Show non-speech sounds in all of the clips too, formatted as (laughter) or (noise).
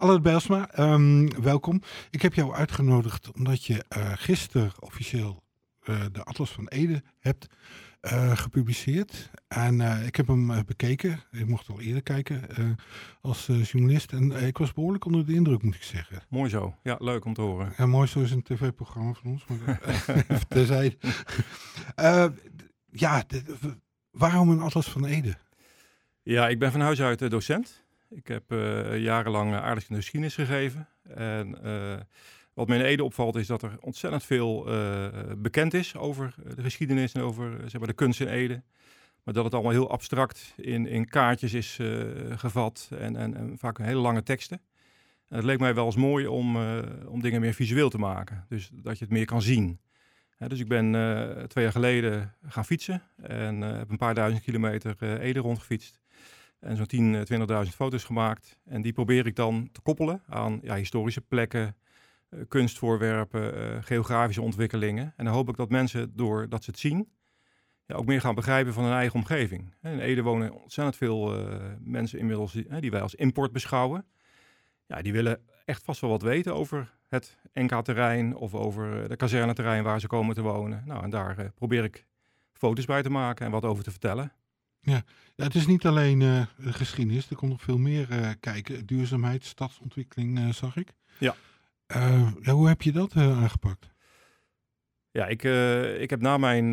Allard Bijlsma, ehm, welkom. Ik heb jou uitgenodigd omdat je uh, gisteren officieel uh, de Atlas van Ede hebt uh, gepubliceerd. En ik heb hem bekeken. Ik mocht al eerder kijken als journalist. En ik was behoorlijk onder de indruk, moet ik zeggen. Mooi zo. Ja, leuk om te horen. Ja, mooi zo is een tv-programma van ons. Maar (laughs) (laughs) terzijde. ja, waarom een Atlas van Ede? Ja, ik ben van huis uit docent. Ik heb uh, jarenlang aardige geschiedenis gegeven. En uh, wat mij in Ede opvalt is dat er ontzettend veel bekend is over de geschiedenis en over zeg maar, de kunst in Ede. Maar dat het allemaal heel abstract in, in kaartjes is gevat en, en, en, vaak hele lange teksten. En het leek mij wel eens mooi om, om dingen meer visueel te maken. Dus dat je het meer kan zien. dus ik ben twee jaar geleden gaan fietsen en heb een paar duizend kilometer Ede rondgefietst. En zo'n 10.000, 20.000 eh, foto's gemaakt. En die probeer ik dan te koppelen aan ja, historische plekken, uh, kunstvoorwerpen, uh, geografische ontwikkelingen. En dan hoop ik dat mensen, doordat ze het zien, ja, ook meer gaan begrijpen van hun eigen omgeving. In Ede wonen ontzettend veel mensen inmiddels die, die wij als import beschouwen. Ja, die willen echt vast wel wat weten over het NK-terrein of over de kazerneterrein waar ze komen te wonen. Nou, en daar probeer ik foto's bij te maken en wat over te vertellen. Ja. ja, het is niet alleen uh, geschiedenis, er komt nog veel meer uh, kijken. Duurzaamheid, stadsontwikkeling uh, zag ik. Ja. ja. Hoe heb je dat aangepakt? Ja, ik, ik heb na mijn,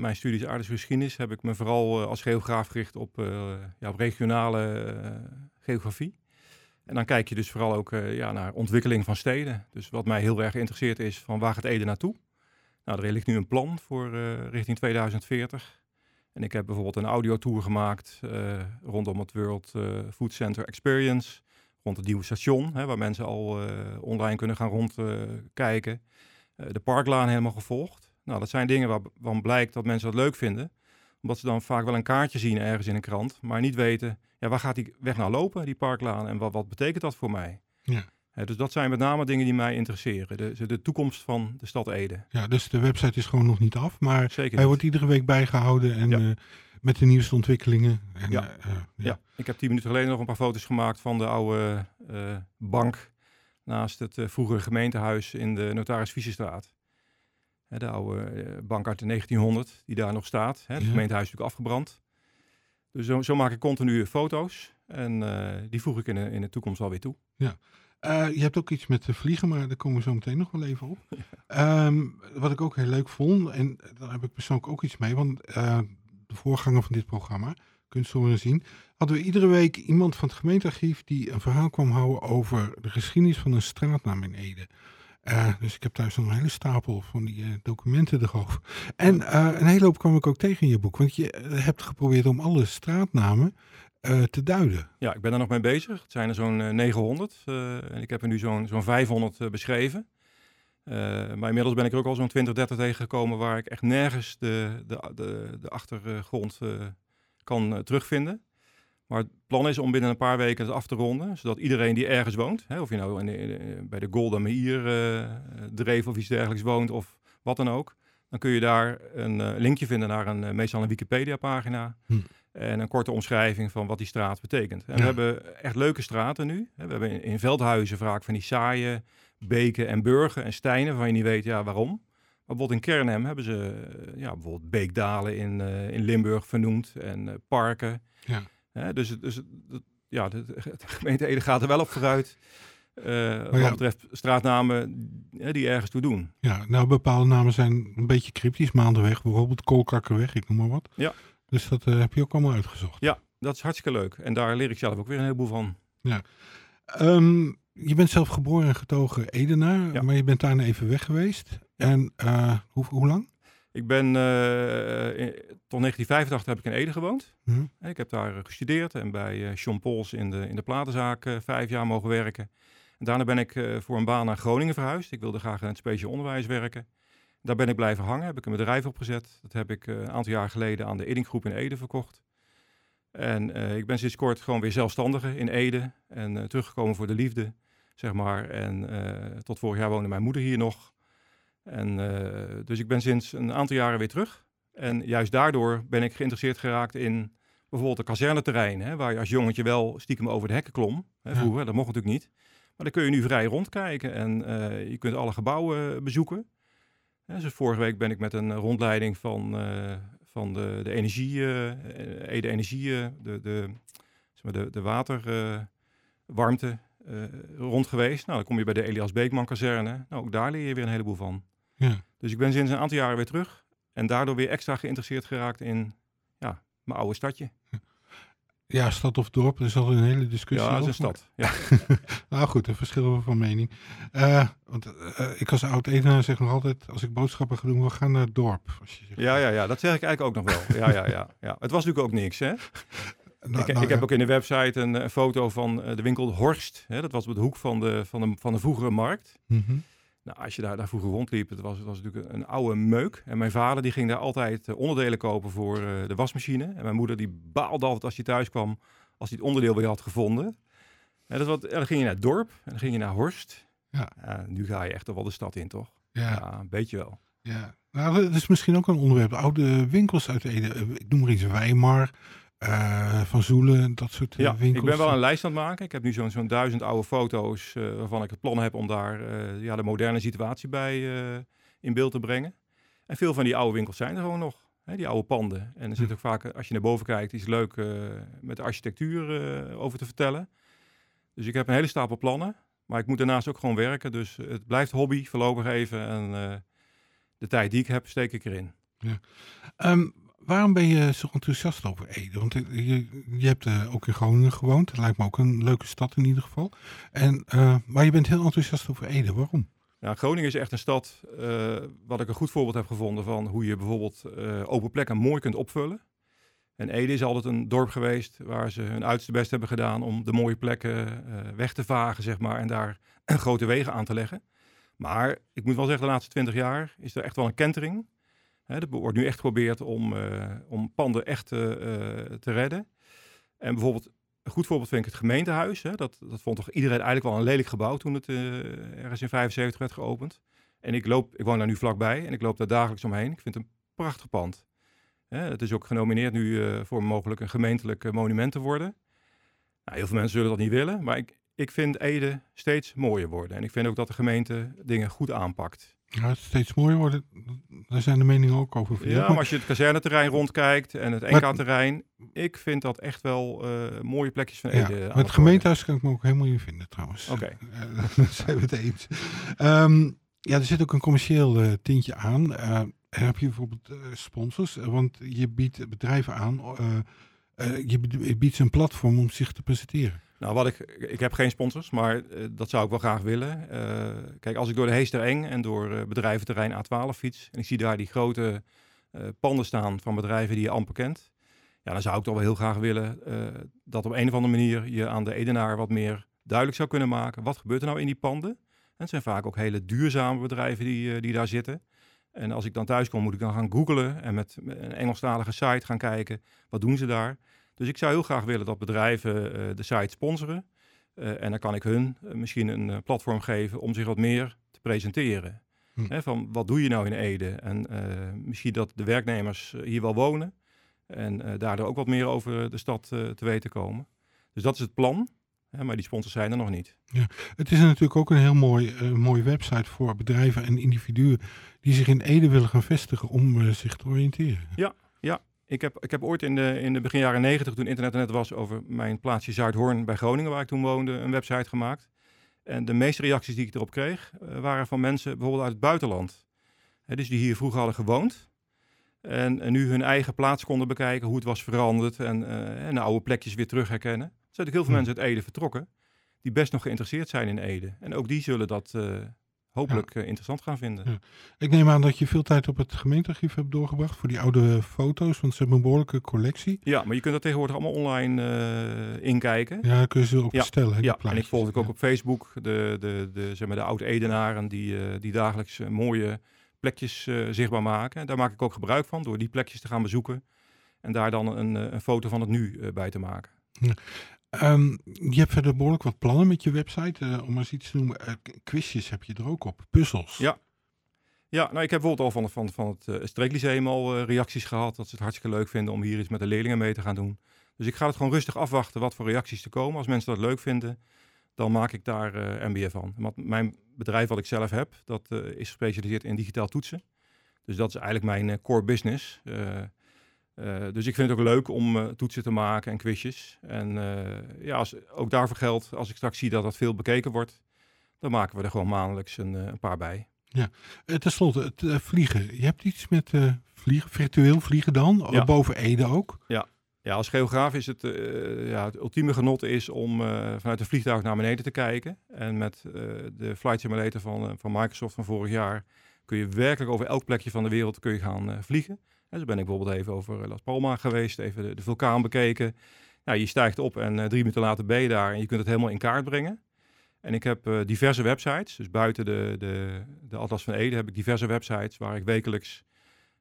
mijn studies aardse geschiedenis heb ik me vooral als geograaf gericht op, ja, op regionale geografie. En dan kijk je dus vooral ook ja, naar ontwikkeling van steden. Dus wat mij heel erg geïnteresseerd is, van waar gaat Ede naartoe? Nou, er ligt nu een plan voor richting 2040. En ik heb bijvoorbeeld een audiotour gemaakt uh, rondom het World uh, Food Center Experience. Rond het nieuwe station, hè, waar mensen al uh, online kunnen gaan rondkijken. de parklaan helemaal gevolgd. Nou, dat zijn dingen waarvan blijkt dat mensen dat leuk vinden. Omdat ze dan vaak wel een kaartje zien ergens in een krant. Maar niet weten, ja, waar gaat die weg nou lopen, die parklaan? En wat, wat betekent dat voor mij? Ja dus dat zijn met name dingen die mij interesseren. De, de toekomst van de stad Ede. Ja, dus de website is gewoon nog niet af. Maar hij wordt iedere week bijgehouden. En eh, met de nieuwste ontwikkelingen. En, ja. Uh, ja. ja. ik heb tien minuten geleden nog een paar foto's gemaakt van de oude bank. Naast het vroegere gemeentehuis in de Notaris Visiestraat. De oude bank uit de 1900, die daar nog staat. Het gemeentehuis is natuurlijk afgebrand. Dus zo, zo maak ik continu foto's. En die voeg ik in de, in de toekomst alweer toe. Ja. Uh, je hebt ook iets met vliegen, maar daar komen we zo meteen nog wel even op. (laughs) Um, wat ik ook heel leuk vond, en daar heb ik persoonlijk ook iets mee, want uh, de voorganger van dit programma, Kunsthoren zien, hadden we iedere week iemand van het gemeentearchief die een verhaal kwam houden over de geschiedenis van een straatnaam in Ede. Uh, dus ik heb thuis nog een hele stapel van die uh, documenten erover. En uh, een hele hoop kwam ik ook tegen in je boek. Want je hebt geprobeerd om alle straatnamen uh, te duiden. Ja, ik ben er nog mee bezig. Het zijn er zo'n 900 uh, uh, en ik heb er nu zo'n zo'n 500 beschreven. maar inmiddels ben ik er ook al zo'n 20, 30 tegengekomen waar ik echt nergens de, de, de, de achtergrond kan terugvinden. Maar het plan is om binnen een paar weken het af te ronden, zodat iedereen die ergens woont, hè, of je nou in, in, bij de Golden Meir dreef of iets dergelijks woont of wat dan ook, dan kun je daar een linkje vinden naar een, meestal een Wikipedia pagina. Hm. En een korte omschrijving van wat die straat betekent. En we hebben echt leuke straten nu. We hebben in, Veldhuizen vaak van die saaie beken en burgen en stijnen... waarvan je niet weet ja, waarom. Maar bijvoorbeeld in Kernhem hebben ze eh, ja, bijvoorbeeld beekdalen in, uh, in Limburg vernoemd en uh, parken. Ja. dus dus ja, de, de, gemeente Ede gaat er wel op vooruit. Wat betreft straatnamen die ergens toe doen. Ja, nou bepaalde namen zijn een beetje cryptisch. Maandenweg, bijvoorbeeld Koolkakkerweg, ik noem maar wat. Ja. Dus dat uh, heb je ook allemaal uitgezocht. Ja, dat is hartstikke leuk. En daar leer ik zelf ook weer een heleboel van. Ja. Um, je bent zelf geboren en getogen Edenaar, ja. maar je bent daarna even weg geweest. En uh, hoe, hoe lang? Ik ben uh, in, tot 1985 heb ik in Ede gewoond. Mhm. Ik heb daar gestudeerd en bij Sean Pols in de, in de platenzaak vijf jaar mogen werken. En daarna ben ik voor een baan naar Groningen verhuisd. Ik wilde graag in het speciaal onderwijs werken. Daar ben ik blijven hangen, heb ik een bedrijf opgezet. Dat heb ik uh, een aantal jaar geleden aan de Edinggroep in Ede verkocht. En uh, ik ben sinds kort gewoon weer zelfstandige in Ede en uh, teruggekomen voor de liefde, zeg maar. En tot vorig jaar woonde mijn moeder hier nog. En, dus ik ben sinds een aantal jaren weer terug. En juist daardoor ben ik geïnteresseerd geraakt in bijvoorbeeld een kazerneterrein, hè, waar je als jongetje wel stiekem over de hekken klom. Hè, Ja. vroeger, dat mocht natuurlijk niet. Maar dan kun je nu vrij rondkijken en eh, je kunt alle gebouwen bezoeken. Dus vorige week ben ik met een rondleiding van, eh, van de, de energie, eh, Ede Energie, eh, de, de, zeg maar de, de waterwarmte eh, rond geweest. Nou, dan kom je bij de Elias Beekman kazerne. Nou, ook daar leer je weer een heleboel van. Ja. Dus ik ben sinds een aantal jaren weer terug. En daardoor weer extra geïnteresseerd geraakt in ja, mijn oude stadje. Ja, stad of dorp, er is al een hele discussie Ja, dat is een over. stad. Ja. (laughs) Nou goed, daar verschillen we van mening. Eh, want eh, ik als oud-Edenaar zeg nog altijd, als ik boodschappen ga doen, we gaan naar het dorp. Als je zegt, Ja, ja, ja, dat zeg ik eigenlijk ook nog wel. Ja, ja, ja, ja. Het was natuurlijk ook niks. Hè? (laughs) nou, ik nou, ik heb ja. ook in de website een, een foto van eh, de winkel Horst. Hè? Dat was op de hoek van de, van de, van de vroegere markt. Mhm. Nou, als je daar, daar vroeger rondliep, het was, het was natuurlijk een oude meuk. En mijn vader die ging daar altijd eh, onderdelen kopen voor eh, de wasmachine. En mijn moeder die baalde altijd als hij thuis kwam, als hij het onderdeel weer had gevonden. En, dat wat, en dan ging je naar het dorp en dan ging je naar Horst. Ja. nu ga je echt wel de stad in, toch? Ja, Ja, een beetje wel. ja. Nou, dat is misschien ook een onderwerp. Oude winkels uit Ede. Eh, Ik noem maar iets Weimar, eh, Van Zoelen, dat soort eh, Ja, winkels. ik ben wel een lijst aan het maken. Ik heb nu zo'n zo'n duizend oude foto's eh, waarvan ik het plan heb om daar ja, de moderne situatie bij in beeld te brengen. En veel van die oude winkels zijn er gewoon nog. Hè, die oude panden. En er zit Hm. ook vaak, als je naar boven kijkt, iets leuk met de architectuur over te vertellen. Dus ik heb een hele stapel plannen. Maar ik moet daarnaast ook gewoon werken. Dus het blijft hobby voorlopig even. En de tijd die ik heb, steek ik erin. Ehm, waarom ben je zo enthousiast over Ede? Want eh, je, je hebt eh, ook in Groningen gewoond. Het lijkt me ook een leuke stad in ieder geval. En, eh, maar je bent heel enthousiast over Ede. Waarom? Ja, Groningen is echt een stad wat ik een goed voorbeeld heb gevonden van hoe je bijvoorbeeld open plekken mooi kunt opvullen. En Ede is altijd een dorp geweest waar ze hun uiterste best hebben gedaan om de mooie plekken weg te vagen, zeg maar, en daar (clears throat) grote wegen aan te leggen. Maar ik moet wel zeggen, de laatste twintig jaar is er echt wel een kentering. Hè, er wordt nu echt geprobeerd om, eh, om panden echt eh, eh, te redden. En bijvoorbeeld, een goed voorbeeld vind ik het gemeentehuis. Hè. Dat, dat vond toch iedereen eigenlijk wel een lelijk gebouw toen het ergens in 75 werd geopend. En ik loop, ik woon daar nu vlakbij en ik loop daar dagelijks omheen. Ik vind het een prachtig pand. Hè, het is ook genomineerd nu eh, voor mogelijk een gemeentelijk monument te worden. Nou, heel veel mensen zullen dat niet willen, maar ik, ik vind Ede steeds mooier worden. En ik vind ook dat de gemeente dingen goed aanpakt. Ja, het steeds mooier worden. Daar zijn de meningen ook over. Ja, Maar- maar als je het kazerneterrein rondkijkt en het NK-terrein, ik vind dat echt wel eh, mooie plekjes van Ja, Ede. met het gemeentehuis kan ik me ook helemaal in vinden trouwens. Oké. Eh, (laughs) daar zijn we het eens. Ehm, ja, er zit ook een commercieel eh, tintje aan. Eh, heb je bijvoorbeeld sponsors? Want je biedt bedrijven aan. je biedt ze een platform om zich te presenteren. Nou, wat ik, ik heb geen sponsors, maar eh, dat zou ik wel graag willen. Eh, kijk, als ik door de Heestereng en door eh, bedrijventerrein A12 fiets en ik zie daar die grote panden staan van bedrijven die je amper kent, ja, dan zou ik toch wel heel graag willen dat op een of andere manier je aan de Edenaar wat meer duidelijk zou kunnen maken. Wat gebeurt er nou in die panden? En het zijn vaak ook hele duurzame bedrijven die, die daar zitten. En als ik dan thuis kom, moet ik dan gaan googlen en met een Engelstalige site gaan kijken. Wat doen ze daar? Dus ik zou heel graag willen dat bedrijven eh, de site sponsoren. Eh, en dan kan ik hun eh, misschien een platform geven om zich wat meer te presenteren. Hm. Hè, van wat doe je nou in Ede? En misschien dat de werknemers hier wel wonen. En daardoor ook wat meer over de stad te weten komen. Dus dat is het plan. Maar die sponsors zijn er nog niet. Het is natuurlijk ook een heel mooi, mooie website voor bedrijven en individuen die zich in Ede willen gaan vestigen om zich te oriënteren. Ik heb, ik heb ooit in de, in de begin jaren negentig, toen internet er net was, over mijn plaatsje Zuidhoorn bij Groningen, waar ik toen woonde, een website gemaakt. En de meeste reacties die ik erop kreeg, eh, waren van mensen bijvoorbeeld uit het buitenland. Hè, dus die hier vroeger hadden gewoond. En, en nu hun eigen plaats konden bekijken, hoe het was veranderd en, eh, en de oude plekjes weer terug herkennen. Er zijn natuurlijk heel veel Hm. mensen uit Ede vertrokken, die best nog geïnteresseerd zijn in Ede. En ook die zullen dat eh, hopelijk eh, interessant gaan vinden. Ja. Ik neem aan dat je veel tijd op het gemeentearchief hebt doorgebracht voor die oude foto's, want ze hebben een behoorlijke collectie. Ja, maar je kunt dat tegenwoordig allemaal online eh, inkijken. Ja, kun je ze ook bestellen. Ja, en ik volg ook op Facebook de, de, de, zeg maar de oud-Edenaren die, eh, die dagelijks eh, mooie plekjes eh, zichtbaar maken. En daar maak ik ook gebruik van door die plekjes te gaan bezoeken. En daar dan een, eh, een foto van het nu eh, bij te maken. Ehm, je hebt verder behoorlijk wat plannen met je website. eh, om maar eens iets te noemen. eh, quizjes heb je er ook op. Puzzels. Ja. Ja, nou ik heb bijvoorbeeld al van, van, van het uh, Streeklyceum al eh, reacties gehad. Dat ze het hartstikke leuk vinden om hier iets met de leerlingen mee te gaan doen. Dus ik ga het gewoon rustig afwachten wat voor reacties er komen. Als mensen dat leuk vinden, dan maak ik daar MBA van. Want mijn bedrijf wat ik zelf heb, dat is gespecialiseerd in digitaal toetsen. Dus dat is eigenlijk mijn core business. Dus ik vind het ook leuk om toetsen te maken en quizjes. En ja, als, ook daarvoor geldt, als ik straks zie dat dat veel bekeken wordt, dan maken we er gewoon maandelijks een, een paar bij. Ja, ten slotte, het vliegen. Je hebt iets met vliegen, virtueel vliegen dan, ja. boven Ede ook? Ja, ja, als geograaf is het, uh, ja, het ultieme genot is om uh, vanuit de vliegtuig naar beneden te kijken. En met uh, de Flight Simulator van, van Microsoft van vorig jaar kun je werkelijk over elk plekje van de wereld kun je gaan vliegen. En zo ben ik bijvoorbeeld even over Las Palmas geweest, even de, de vulkaan bekeken. Nou, je stijgt op en drie minuten later ben je daar en je kunt het helemaal in kaart brengen. En ik heb diverse websites, dus buiten de, de, de Atlas van Ede heb ik diverse websites waar ik wekelijks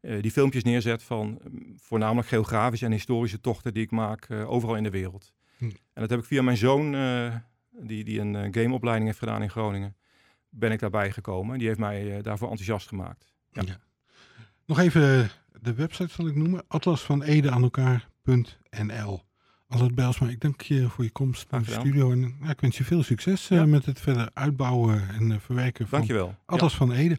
uh, die filmpjes neerzet van mm, voornamelijk geografische en historische tochten die ik maak overal in de wereld. Hm. En dat heb ik via mijn zoon, die, die een gameopleiding heeft gedaan in Groningen, ben ik daarbij gekomen. Die heeft mij daarvoor enthousiast gemaakt. Ja. ja. Nog even de website zal ik noemen, atlas van Ede aan elkaar.nl. Albert Belsma, ik dank je voor je komst naar de studio. En ja, ik wens je veel succes ja. met het verder uitbouwen en verwerken van Dankjewel. Atlas ja. van Ede.